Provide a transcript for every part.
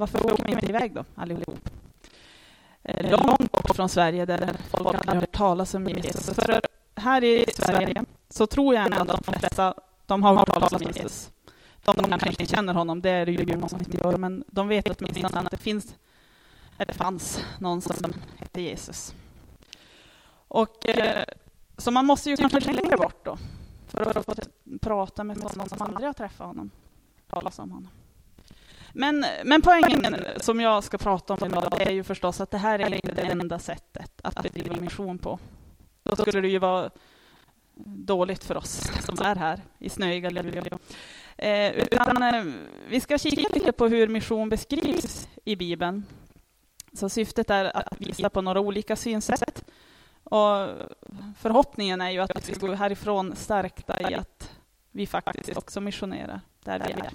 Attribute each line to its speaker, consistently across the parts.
Speaker 1: varför åker man inte iväg då allihop? Långt bort från Sverige där folk aldrig hört talas om Jesus. För här i Sverige så tror jag ändå att de flesta de har hört talas om Jesus. De kanske inte känner honom, det är det ju många som inte gör, men de vet åtminstone att det finns, eller fanns, någon som hette Jesus. Och, eh, så man måste ju kanske längre bort då, för att få prata med någon som aldrig har träffat honom, talas om honom. Men, men poängen som jag ska prata om idag är ju förstås att det här är inte det enda sättet att bedriva mission på. Då skulle det ju vara dåligt för oss som är här i snöiga Luleå. Eh, utan, eh, vi ska kika lite på hur mission beskrivs i Bibeln. Så syftet är att visa på några olika synsätt. Och förhoppningen är ju att vi ska gå härifrån stärkta i att vi faktiskt också missionerar där vi är.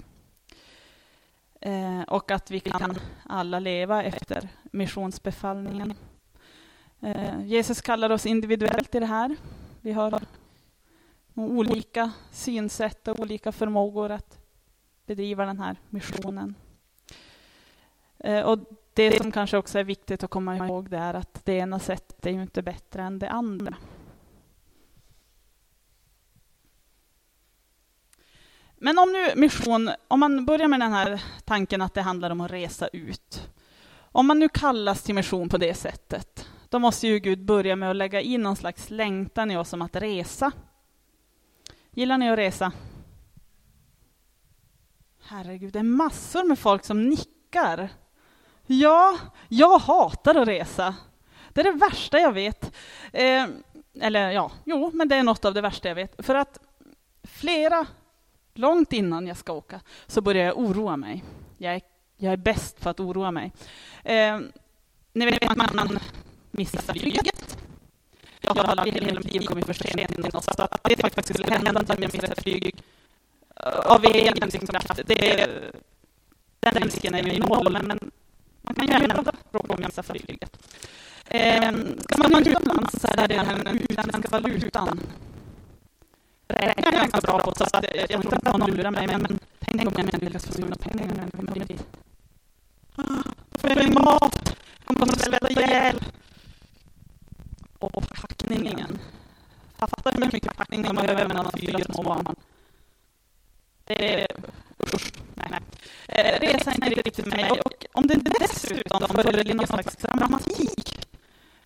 Speaker 1: Eh, och att vi kan alla leva efter missionsbefallningen. Eh, Jesus kallar oss individuellt i det här. Vi har olika synsätt och olika förmågor att bedriva den här missionen. Eh, och det som kanske också är viktigt att komma ihåg det är att det ena sättet är ju inte bättre än det andra. Men om nu mission, om man börjar med den här tanken att det handlar om att resa ut. Om man nu kallas till mission på det sättet, då måste ju Gud börja med att lägga in någon slags längtan i oss om att resa. Gillar ni att resa? Herregud, det är massor med folk som nickar. Ja, jag hatar att resa. Det är det värsta jag vet. Eh, eller ja, jo, men det är något av det värsta jag vet. För att flera, långt innan jag ska åka, så börjar jag oroa mig. Jag är, jag är bäst på att oroa mig. Eh, ni vet att man missar flyget. Jag har aldrig hela mitt liv kommit för sent till något, så att det faktiskt skulle hända att jag missar ett flyg eh, av egen liksom, kraft, det, den risken är ju noll, men man kan ju ändå råka missa flyget. Eh, ska man utomlands så är det den utländska valutan räknar jag ganska bra på, så att jag inte att någon lurar mig, men tänk om jag inte lyckas få sina pengar när jag kommer dit. Då får jag ingen mat, jag kommer att svälta ihjäl. Och packningen. Fattar hur mycket packning man behöver mellan fyra små barn. Det är usch, nej, nej. Eh, resa är inte riktigt för mig. Och om det dessutom följer någon slags dramatik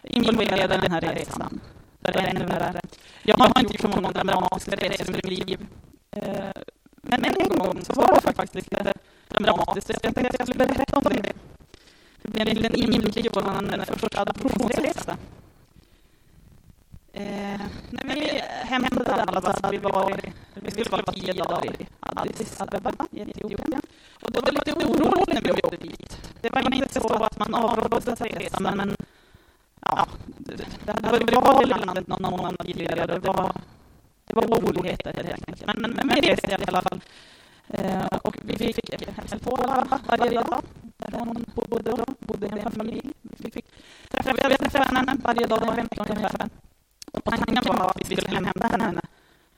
Speaker 1: involverad i den här resan, där det är ännu värre. Jag har inte gjort så många dramatiska resor i mitt liv. Eh, men en gång så var det faktiskt lite dramatiskt. Jag tänkte att jag skulle berätta om det. Det blev en liten inblick i vår första adoptionsresa. Eh, när vi hämtade alla så hade vi varit, vi skulle vara tio dagar i Addis Abeba i Etiopien. Och det var lite oroligt när vi åkte dit. Det var inte så att man avrådde sig resan, men ja, det hade varit bra i landet någon månad tidigare. Det var, det var oroligheter helt enkelt. Men, men, men vi reste i alla fall. Eh, och vi fick hälsa på alla varje dag. Där hon bodde då, bodde i en familj. Vi fick träffa henne varje dag och vecka ungefär och tanken var att vi skulle hämta henne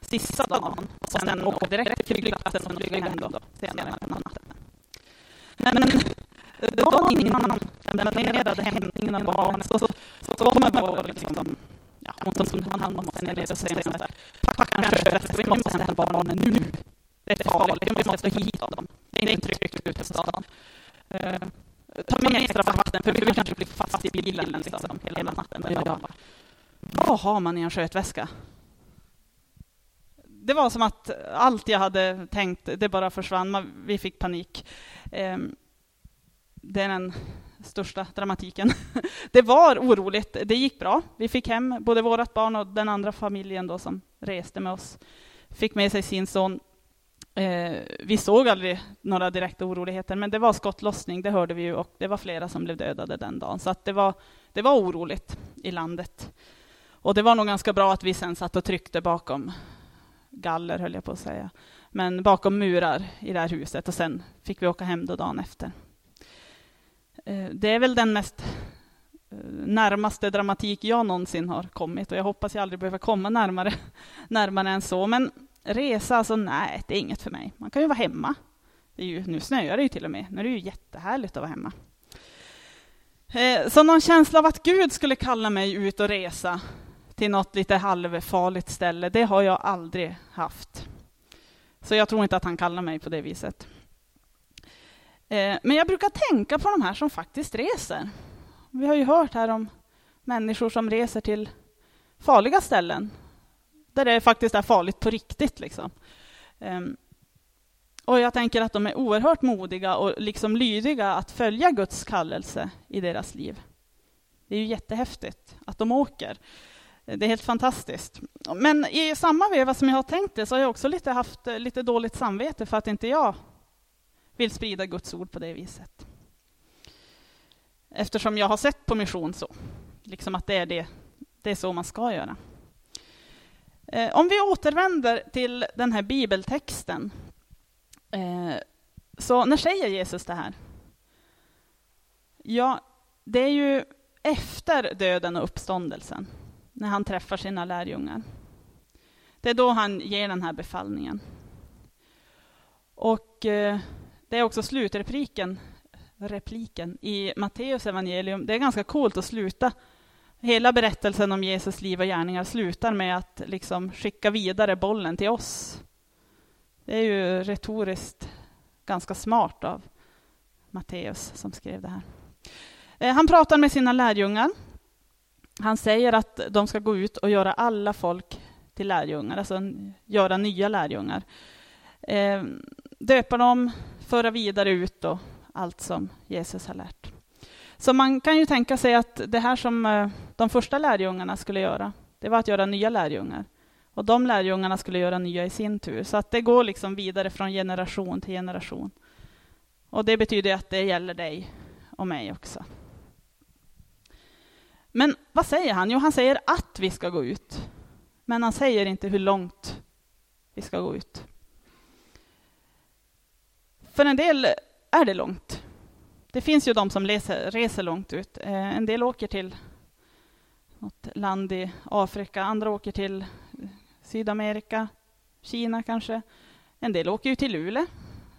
Speaker 1: sista dagen och sen åka direkt till flygplatsen och flyga hem då senare på natten. Men dagen innan den planerade hämtningen av barnet så, så, så man på liksom, ja, hon som tog hand om oss nere och säger så här, packa en skötväska, vi måste hämta barnen nu. Det är farligt, vi måste hit dem. Det är inte tryggt ute i stan. Uh, ta med extra vatten, för vi kanske blir fast i bilen liksom, hela natten. Ja, ja. vad har man i en skötväska? Det var som att allt jag hade tänkt, det bara försvann. Vi fick panik. Ehm, det är den största dramatiken. Det var oroligt. Det gick bra. Vi fick hem både vårt barn och den andra familjen då som reste med oss. Fick med sig sin son. Eh, vi såg aldrig några direkta oroligheter, men det var skottlossning, det hörde vi ju, och det var flera som blev dödade den dagen. Så att det, var, det var oroligt i landet. Och det var nog ganska bra att vi sen satt och tryckte bakom galler, höll jag på att säga. Men bakom murar i det här huset och sen fick vi åka hem då dagen efter. Eh, det är väl den mest eh, närmaste dramatik jag någonsin har kommit och jag hoppas jag aldrig behöver komma närmare, närmare än så. Men resa, alltså nej, det är inget för mig. Man kan ju vara hemma. Det är ju, nu snöar det ju till och med. Nu är det ju jättehärligt att vara hemma. Eh, så någon känsla av att Gud skulle kalla mig ut och resa till något lite halvfarligt ställe, det har jag aldrig haft. Så jag tror inte att han kallar mig på det viset. Eh, men jag brukar tänka på de här som faktiskt reser. Vi har ju hört här om människor som reser till farliga ställen, där det faktiskt är farligt på riktigt. Liksom. Ehm, och jag tänker att de är oerhört modiga och liksom lydiga att följa Guds kallelse i deras liv. Det är ju jättehäftigt att de åker. Det är helt fantastiskt. Men i samma veva som jag har tänkt det så har jag också lite haft eh, lite dåligt samvete för att inte jag vill sprida Guds ord på det viset. Eftersom jag har sett på mission så, liksom att det är, det, det är så man ska göra. Eh, om vi återvänder till den här bibeltexten. Eh, så när säger Jesus det här? Ja, det är ju efter döden och uppståndelsen, när han träffar sina lärjungar. Det är då han ger den här befallningen. Och eh, det är också slutrepliken repliken i Matteus evangelium. Det är ganska coolt att sluta. Hela berättelsen om Jesus liv och gärningar slutar med att liksom skicka vidare bollen till oss. Det är ju retoriskt ganska smart av Matteus som skrev det här. Eh, han pratar med sina lärjungar. Han säger att de ska gå ut och göra alla folk till lärjungar, alltså göra nya lärjungar. Eh, Döpa dem, föra vidare ut och allt som Jesus har lärt. Så man kan ju tänka sig att det här som eh, de första lärjungarna skulle göra, det var att göra nya lärjungar. Och de lärjungarna skulle göra nya i sin tur. Så att det går liksom vidare från generation till generation. Och det betyder att det gäller dig och mig också. Men vad säger han? Jo, han säger att vi ska gå ut. Men han säger inte hur långt vi ska gå ut. För en del är det långt. Det finns ju de som reser, reser långt ut. Eh, en del åker till något land i Afrika, andra åker till Sydamerika, Kina kanske. En del åker ju till Luleå.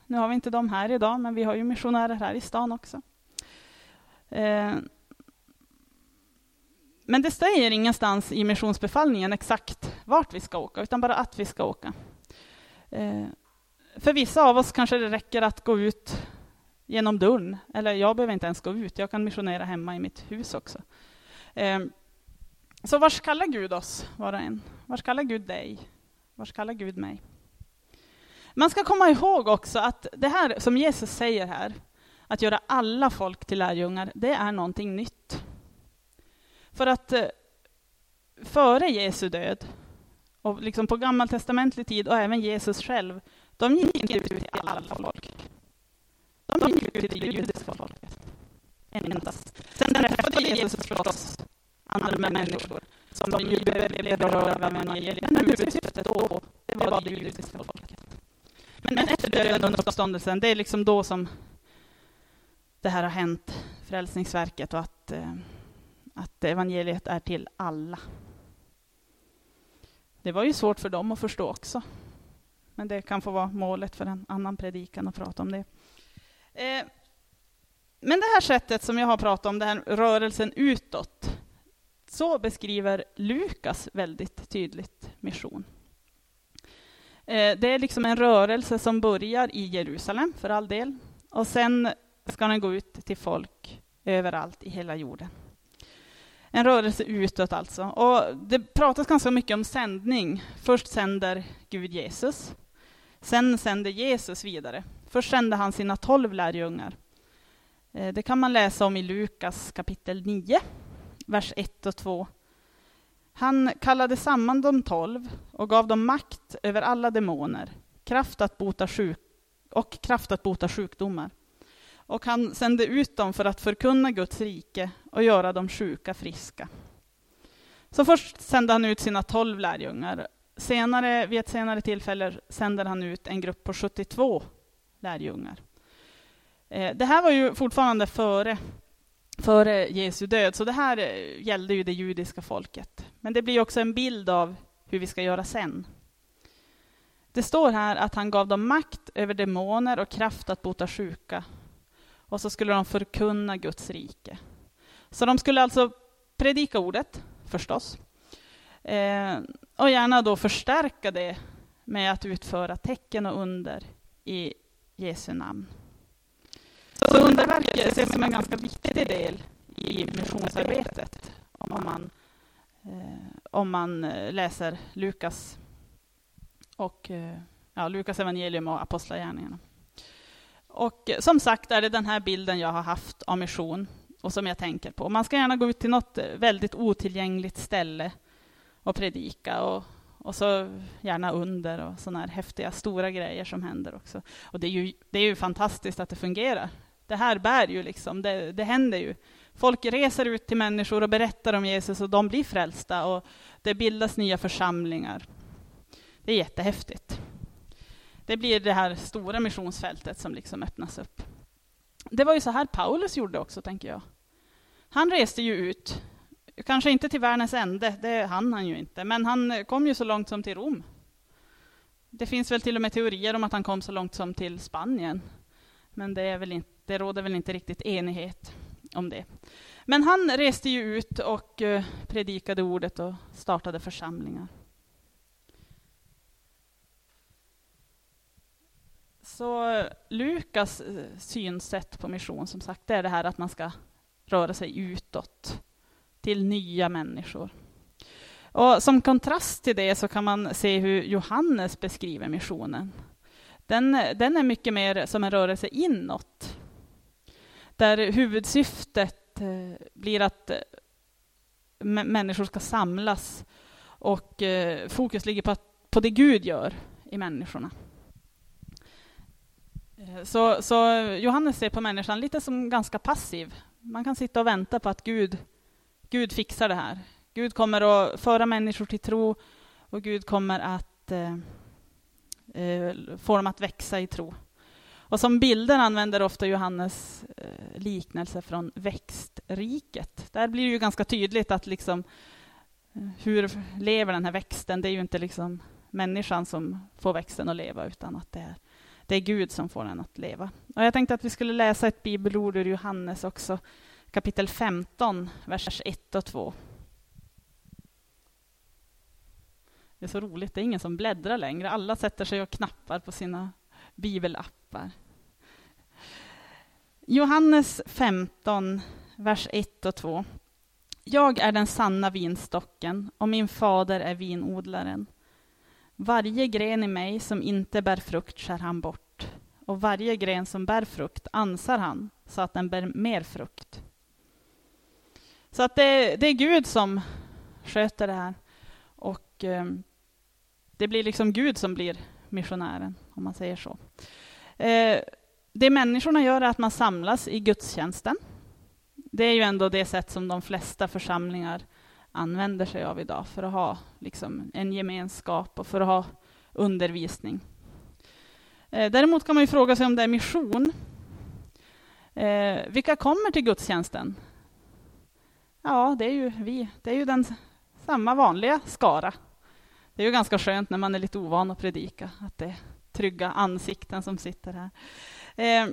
Speaker 1: Nu har vi inte dem här idag, men vi har ju missionärer här i stan också. Eh, men det säger ingenstans i missionsbefallningen exakt vart vi ska åka, utan bara att vi ska åka. Eh, för vissa av oss kanske det räcker att gå ut genom dörren. Eller jag behöver inte ens gå ut, jag kan missionera hemma i mitt hus också. Ehm, så vars kallar Gud oss, var och en? Vars kallar Gud dig? Vars kallar Gud mig? Man ska komma ihåg också att det här som Jesus säger här, att göra alla folk till lärjungar, det är någonting nytt. För att eh, före Jesu död, och liksom på gammaltestamentlig tid, och även Jesus själv, de gick inte ut till alla folk. De gick ut till det judiska folket. Endast. Sen träffade Jesus förstås andra människor som de ju blev berörda av evangeliet. Men huvudsyftet då, det var det judiska folket. Men efter döden och uppståndelsen, det är liksom då som det här har hänt, Frälsningsverket, och att, eh, att evangeliet är till alla. Det var ju svårt för dem att förstå också. Men det kan få vara målet för en annan predikan att prata om det. Eh, men det här sättet som jag har pratat om, den här rörelsen utåt, så beskriver Lukas väldigt tydligt mission. Eh, det är liksom en rörelse som börjar i Jerusalem, för all del, och sen ska den gå ut till folk överallt i hela jorden. En rörelse utåt alltså. Och det pratas ganska mycket om sändning. Först sänder Gud Jesus. Sen sände Jesus vidare. Först sände han sina tolv lärjungar. Eh, det kan man läsa om i Lukas kapitel 9, vers 1 och 2. Han kallade samman de tolv och gav dem makt över alla demoner kraft att bota sjuk och kraft att bota sjukdomar. Och han sände ut dem för att förkunna Guds rike och göra de sjuka friska. Så först sände han ut sina tolv lärjungar. Senare, vid ett senare tillfälle sänder han ut en grupp på 72 lärjungar. Eh, det här var ju fortfarande före, före Jesu död, så det här eh, gällde ju det judiska folket. Men det blir också en bild av hur vi ska göra sen. Det står här att han gav dem makt över demoner och kraft att bota sjuka. Och så skulle de förkunna Guds rike. Så de skulle alltså predika ordet, förstås. Eh, och gärna då förstärka det med att utföra tecken och under i Jesu namn. Så underverket ses som en ganska viktig del i missionsarbetet om man, eh, om man eh, läser Lukas och eh, ja, Lukas evangelium och Apostlagärningarna. Och eh, som sagt är det den här bilden jag har haft av mission och som jag tänker på. Man ska gärna gå ut till något eh, väldigt otillgängligt ställe och predika och, och så gärna under och sådana här häftiga stora grejer som händer också. Och det är ju, det är ju fantastiskt att det fungerar. Det här bär ju liksom, det, det händer ju. Folk reser ut till människor och berättar om Jesus och de blir frälsta och det bildas nya församlingar. Det är jättehäftigt. Det blir det här stora missionsfältet som liksom öppnas upp. Det var ju så här Paulus gjorde också, tänker jag. Han reste ju ut, kanske inte till världens ände, det hann han ju inte, men han kom ju så långt som till Rom. Det finns väl till och med teorier om att han kom så långt som till Spanien, men det, är väl inte, det råder väl inte riktigt enighet om det. Men han reste ju ut och eh, predikade ordet och startade församlingar. Så eh, Lukas eh, synsätt på mission, som sagt, det är det här att man ska röra sig utåt till nya människor. Och som kontrast till det så kan man se hur Johannes beskriver missionen. Den, den är mycket mer som en rörelse inåt. Där huvudsyftet eh, blir att eh, människor ska samlas och eh, fokus ligger på, att, på det Gud gör i människorna. Så, så, Johannes ser på människan lite som ganska passiv. Man kan sitta och vänta på att Gud, Gud fixar det här. Gud kommer att föra människor till tro och Gud kommer att eh, eh få dem att växa i tro. Och som bilder använder ofta Johannes eh, liknelser från växtriket. Där blir det ju ganska tydligt att liksom, eh, hur lever den här växten? Det är ju inte liksom människan som får växten att leva, utan att det är det är Gud som får den att leva. Och jag tänkte att vi skulle läsa ett bibelord ur Johannes också, kapitel 15, vers 1 och 2. Det är så roligt, det är ingen som bläddrar längre. Alla sätter sig och knappar på sina bibelappar. Johannes 15, vers 1 och 2. Jag är den sanna vinstocken och min fader är vinodlaren. Varje gren i mig som inte bär frukt skär han bort, och varje gren som bär frukt ansar han så att den bär mer frukt. Så att det, det är Gud som sköter det här. Och eh, det blir liksom Gud som blir missionären, om man säger så. Eh, det människorna gör är att man samlas i gudstjänsten. Det är ju ändå det sätt som de flesta församlingar använder sig av idag för att ha liksom, en gemenskap och för att ha undervisning. Eh, däremot kan man ju fråga sig om det är mission. Eh, vilka kommer till gudstjänsten? Ja, det är ju vi. Det är ju den samma vanliga skara. Det är ju ganska skönt när man är lite ovan att predika, att det är trygga ansikten som sitter här. Eh,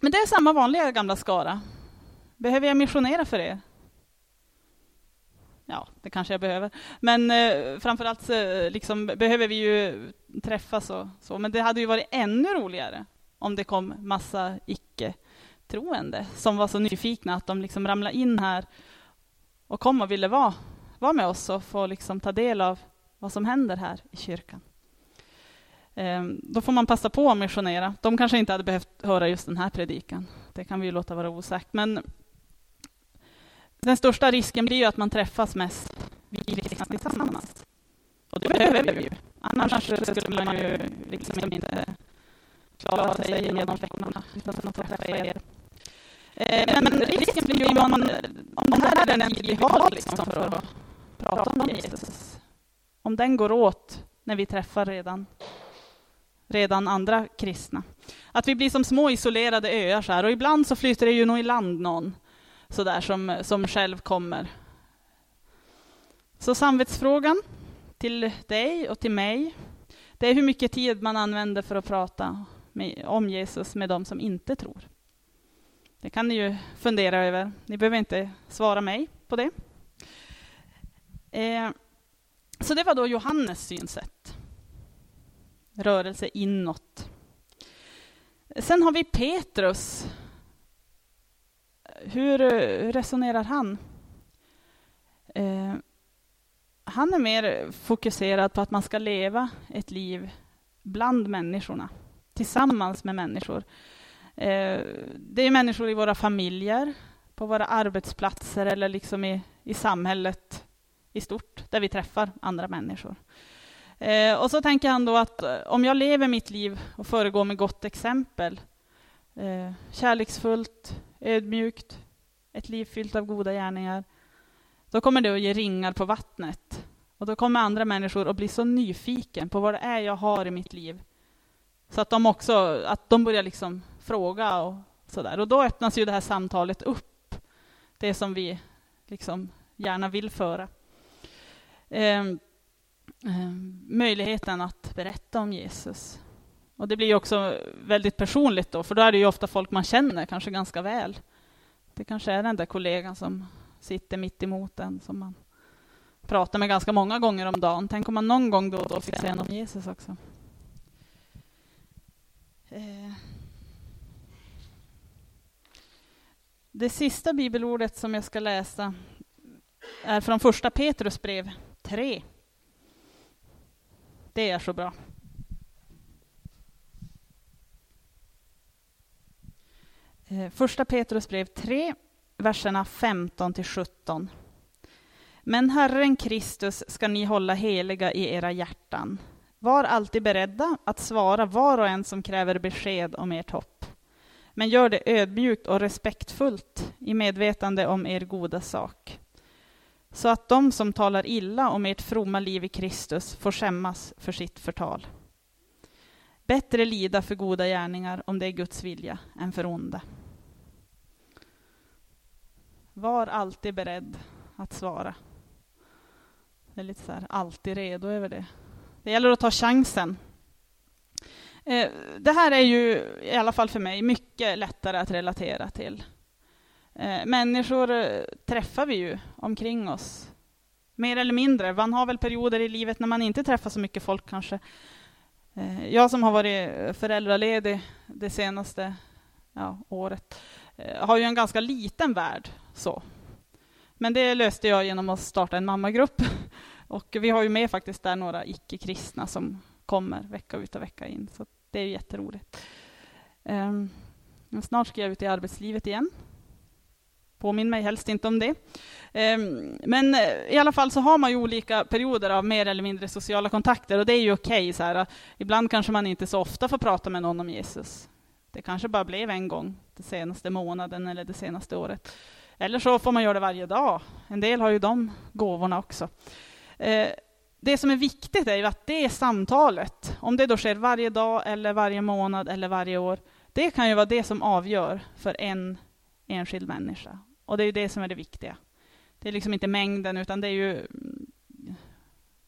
Speaker 1: men det är samma vanliga gamla skara. Behöver jag missionera för er? ja, det kanske jag behöver. Men eh, framförallt eh, liksom, behöver vi ju träffas och så. Men det hade ju varit ännu roligare om det kom massa icke-troende som var så nyfikna att de liksom ramlade in här och kom och ville vara, vara med oss och få liksom ta del av vad som händer här i kyrkan. Ehm, då får man passa på att missionera. De kanske inte hade behövt höra just den här predikan. Det kan vi ju låta vara osagt. Men den största risken blir ju att man träffas mest vi kristna tillsammans. Och det behöver vi ju. Annars skulle man ju liksom inte klara sig genom veckorna utan att få träffa er. Eh, men risken blir ju om, man, om det här är den tid vi har liksom för att prata om Jesus. Om den går åt när vi träffar redan, redan andra kristna. Att vi blir som små isolerade öar så här. Och ibland så flyter det ju nog i land någon sådär som, som själv kommer. Så samvetsfrågan till dig och till mig, Det är hur mycket tid man använder för att prata med, om Jesus med de som inte tror. Det kan ni ju fundera över. Ni behöver inte svara mig på det. Eh, så det var då Johannes synsätt. Rörelse inåt. Sen har vi Petrus. Hur eh, resonerar han? Eh, han är mer fokuserad på att man ska leva ett liv bland människorna, tillsammans med människor. Eh, det är människor i våra familjer, på våra arbetsplatser eller liksom i, i samhället i stort, där vi träffar andra människor. Eh, och så tänker han då att eh, om jag lever mitt liv och föregår med gott exempel, eh, kärleksfullt, ödmjukt, ett liv fyllt av goda gärningar, då kommer det att ge ringar på vattnet. Och då kommer andra människor att bli så nyfiken på vad det är jag har i mitt liv. Så att de också att de börjar liksom fråga och sådär. Och då öppnas ju det här samtalet upp. Det som vi liksom gärna vill föra. Eh, eh, möjligheten att berätta om Jesus. Och det blir ju också väldigt personligt då, för då är det ju ofta folk man känner kanske ganska väl. Det kanske är den där kollegan som sitter mitt emot en som man pratar med ganska många gånger om dagen. Tänk om man någon gång då och då fick säga något om Jesus också. Eh. Det sista bibelordet som jag ska läsa är från första Petrus brev 3. Det är så bra. Eh, första Petrus brev 3, verserna 15 till 17. Men Herren Kristus ska ni hålla heliga i era hjärtan. Var alltid beredda att svara var och en som kräver besked om ert hopp. Men gör det ödmjukt och respektfullt i medvetande om er goda sak. Så att de som talar illa om ert fromma liv i Kristus får skämmas för sitt förtal. Bättre lida för goda gärningar om det är Guds vilja än för onda. Var alltid beredd att svara. Det är lite så här, alltid redo över det. Det gäller att ta chansen. Eh, det här är ju, i alla fall för mig, mycket lättare att relatera till. Eh, människor eh, träffar vi ju omkring oss. Mer eller mindre. Man har väl perioder i livet när man inte träffar så mycket folk kanske. Eh, jag som har varit föräldraledig det senaste ja, året eh, har ju en ganska liten värld. Så. Men det löste jag genom att starta en mammagrupp. Och vi har ju med faktiskt där några icke-kristna som kommer vecka ut och vecka in. Så det är ju jätteroligt. Um, snart ska jag ut i arbetslivet igen. Påminn mig helst inte om det. Um, men eh, i alla fall så har man ju olika perioder av mer eller mindre sociala kontakter och det är ju okej. Okay, Ibland kanske man inte så ofta får prata med någon om Jesus. Det kanske bara blev en gång den senaste månaden eller det senaste året. Eller så får man göra det varje dag. En del har ju de gåvorna också. Eh, det som är viktigt är ju att det samtalet, om det då sker varje dag eller varje månad eller varje år, det kan ju vara det som avgör för en enskild människa. Och det är ju det som är det viktiga. Det är liksom inte mängden, utan det är ju mm,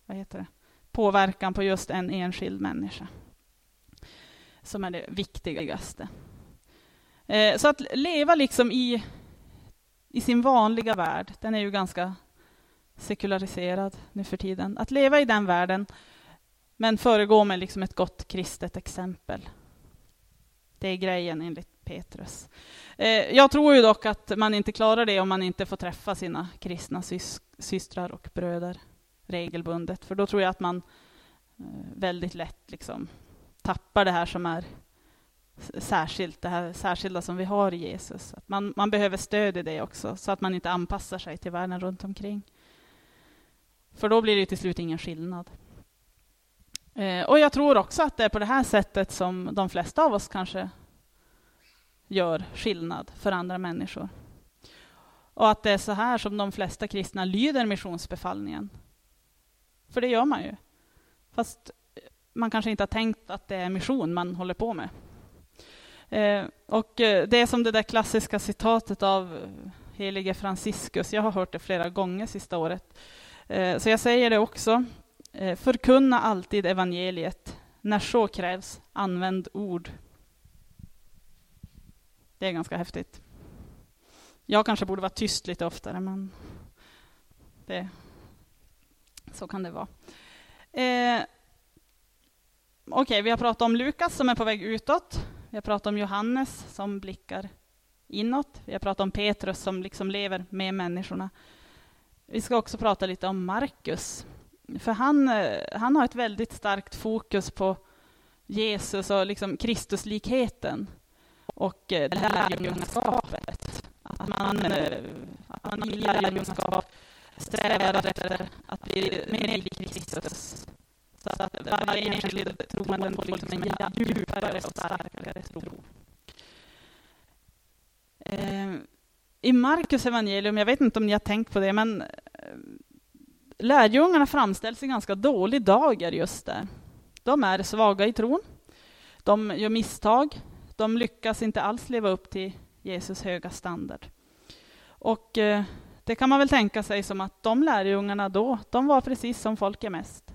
Speaker 1: vad heter det? påverkan på just en enskild människa som är det viktigaste. Eh, så att leva liksom i i sin vanliga värld, den är ju ganska sekulariserad nu för tiden. Att leva i den världen, men föregå med liksom ett gott kristet exempel. Det är grejen enligt Petrus. Eh, jag tror ju dock att man inte klarar det om man inte får träffa sina kristna sys systrar och bröder regelbundet, för då tror jag att man eh, väldigt lätt liksom tappar det här som är särskilt, det här särskilda som vi har i Jesus. Att man, man behöver stöd i det också, så att man inte anpassar sig till världen runt omkring. För då blir det till slut ingen skillnad. Eh, och jag tror också att det är på det här sättet som de flesta av oss kanske gör skillnad för andra människor. Och att det är så här som de flesta kristna lyder missionsbefallningen. För det gör man ju. Fast man kanske inte har tänkt att det är mission man håller på med. Eh, och eh, det är som det där klassiska citatet av helige Franciscus. Jag har hört det flera gånger sista året. Eh, så jag säger det också. Eh, förkunna alltid evangeliet. när så krävs, använd ord. Det är ganska häftigt. Jag kanske borde vara tyst lite oftare, men det, så kan det vara. Eh, Okej, okay, vi har pratat om Lukas som är på väg utåt. Vi har pratat om Johannes som blickar inåt. Vi har pratat om Petrus som liksom lever med människorna. Vi ska också prata lite om Markus. För han, eh, han har ett väldigt starkt fokus på Jesus och liksom Kristuslikheten och eh, lärjungaskapet. Att man, eh, att man i lärjungaskap strävar efter att bli mer lik Kristus. Så att varje enskild troende får liksom en djupare och starkare tro. I Markus evangelium, jag vet inte om ni har tänkt på det, men eh, lärjungarna framställs i ganska dålig dager just där. De är svaga i tron. De gör misstag. De lyckas inte alls leva upp till Jesus höga standard. Och eh, det kan man väl tänka sig som att de lärjungarna då, de var precis som folk är mest.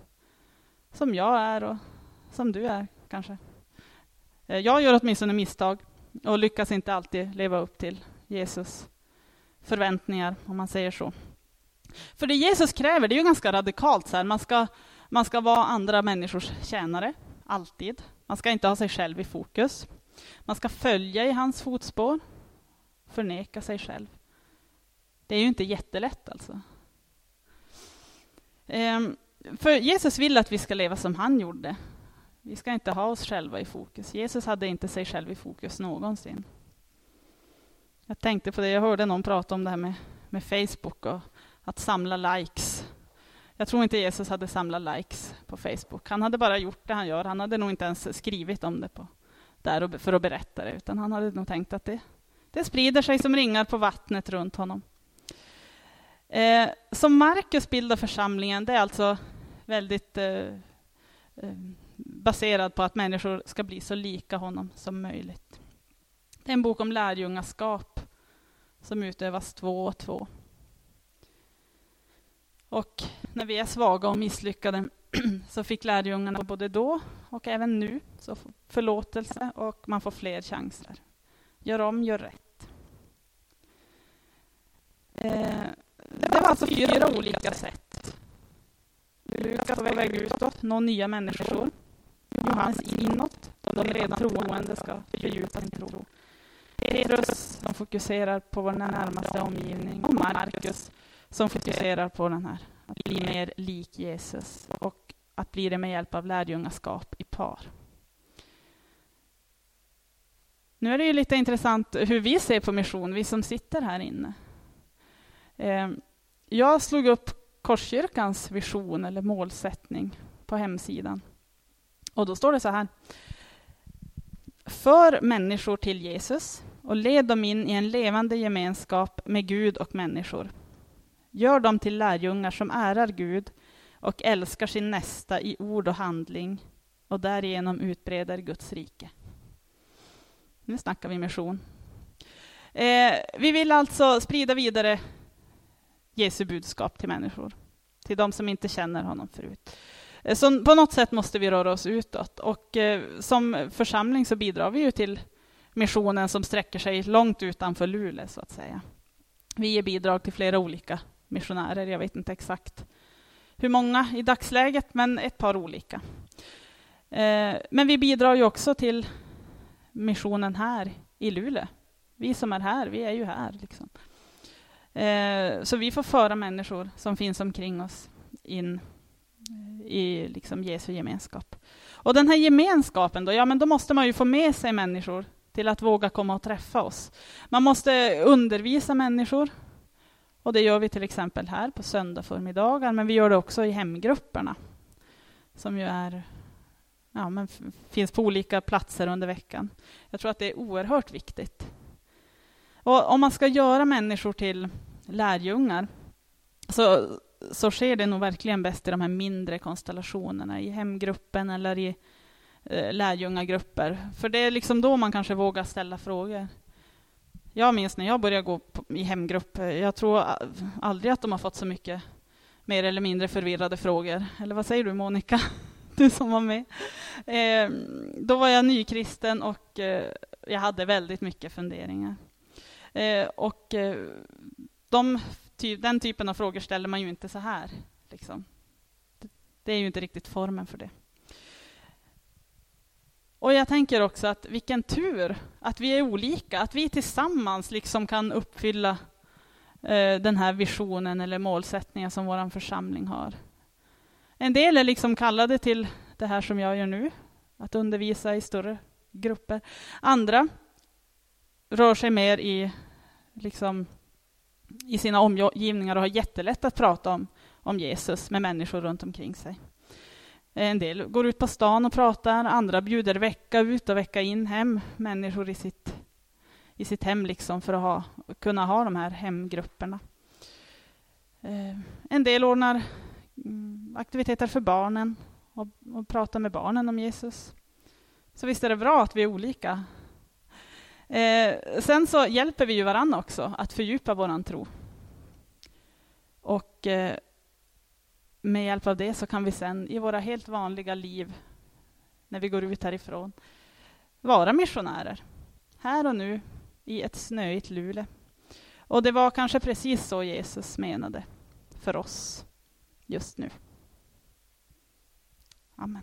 Speaker 1: Som jag är och som du är kanske. Eh, jag gör åtminstone misstag och lyckas inte alltid leva upp till Jesus förväntningar, om man säger så. För det Jesus kräver, det är ju ganska radikalt. Så här. Man, ska, man ska vara andra människors tjänare, alltid. Man ska inte ha sig själv i fokus. Man ska följa i hans fotspår, förneka sig själv. Det är ju inte jättelätt alltså. Ehm, för Jesus vill att vi ska leva som han gjorde. Vi ska inte ha oss själva i fokus. Jesus hade inte sig själv i fokus någonsin. Jag tänkte på det, jag hörde någon prata om det här med, med Facebook och att samla likes. Jag tror inte Jesus hade samlat likes på Facebook. Han hade bara gjort det han gör. Han hade nog inte ens skrivit om det på, där för att berätta det, utan han hade nog tänkt att det, det sprider sig som ringar på vattnet runt honom. Eh, som Markus bildar församlingen, det är alltså väldigt eh, eh, baserad på att människor ska bli så lika honom som möjligt. Det är en bok om lärjungaskap som utövas två och två. Och när vi är svaga och misslyckade så fick lärjungarna både då och även nu så förlåtelse och man får fler chanser. Gör om, gör rätt. Eh, det var alltså fyra olika sätt. Lukas på väg utåt, nå nya människor. Johannes inåt, de redan troende ska fördjupa sin tro. Petrus, som fokuserar på vår närmaste omgivning. Och Markus, som fokuserar på den här, att bli mer lik Jesus och att bli det med hjälp av lärjungaskap i par. Nu är det ju lite intressant hur vi ser på mission, vi som sitter här inne. Ehm, jag slog upp Korskyrkans vision eller målsättning på hemsidan. Och då står det så här. För människor till Jesus och led dem in i en levande gemenskap med Gud och människor. Gör dem till lärjungar som ärar Gud och älskar sin nästa i ord och handling och därigenom utbreder Guds rike. Nu snackar vi mission. Eh, vi vill alltså sprida vidare Jesu budskap till människor, till de som inte känner honom förut. Eh, så på något sätt måste vi röra oss utåt och eh, som församling så bidrar vi ju till missionen som sträcker sig långt utanför Luleå så att säga. Vi ger bidrag till flera olika missionärer. Jag vet inte exakt hur många i dagsläget, men ett par olika. Eh, men vi bidrar ju också till missionen här i Luleå. Vi som är här, vi är ju här. Liksom. Så vi får föra människor som finns omkring oss in i liksom Jesu gemenskap. Och den här gemenskapen, då, ja, men då måste man ju få med sig människor till att våga komma och träffa oss. Man måste undervisa människor och det gör vi till exempel här på söndag förmiddagar, men vi gör det också i hemgrupperna som ju är, ja, men finns på olika platser under veckan. Jag tror att det är oerhört viktigt. Och om man ska göra människor till lärjungar så, så sker det nog verkligen bäst i de här mindre konstellationerna, i hemgruppen eller i eh, lärjungagrupper. För det är liksom då man kanske vågar ställa frågor. Jag minns när jag började gå i hemgrupp, jag tror aldrig att de har fått så mycket mer eller mindre förvirrade frågor. Eller vad säger du Monica? du som var med. Eh, då var jag nykristen och eh, jag hade väldigt mycket funderingar. Eh, och eh, de, ty, den typen av frågor ställer man ju inte så här. Liksom. Det är ju inte riktigt formen för det. Och jag tänker också att vilken tur att vi är olika, att vi tillsammans liksom kan uppfylla eh, den här visionen eller målsättningen som vår församling har. En del är liksom kallade till det här som jag gör nu, att undervisa i större grupper. Andra rör sig mer i, liksom, i sina omgivningar och har jättelätt att prata om, om Jesus med människor runt omkring sig. Eh, en del går ut på stan och pratar, andra bjuder vecka ut och vecka in hem människor i sitt, i sitt hem liksom för att ha, kunna ha de här hemgrupperna. Eh, en del ordnar mm, aktiviteter för barnen och, och pratar med barnen om Jesus. Så visst är det bra att vi är olika. Eh, sen så hjälper vi ju varandra också att fördjupa vår tro. Och eh, med hjälp av det så kan vi sen i våra helt vanliga liv, när vi går ut härifrån, vara missionärer. Här och nu i ett snöigt Luleå. Och det var kanske precis så Jesus menade för oss just nu. Amen.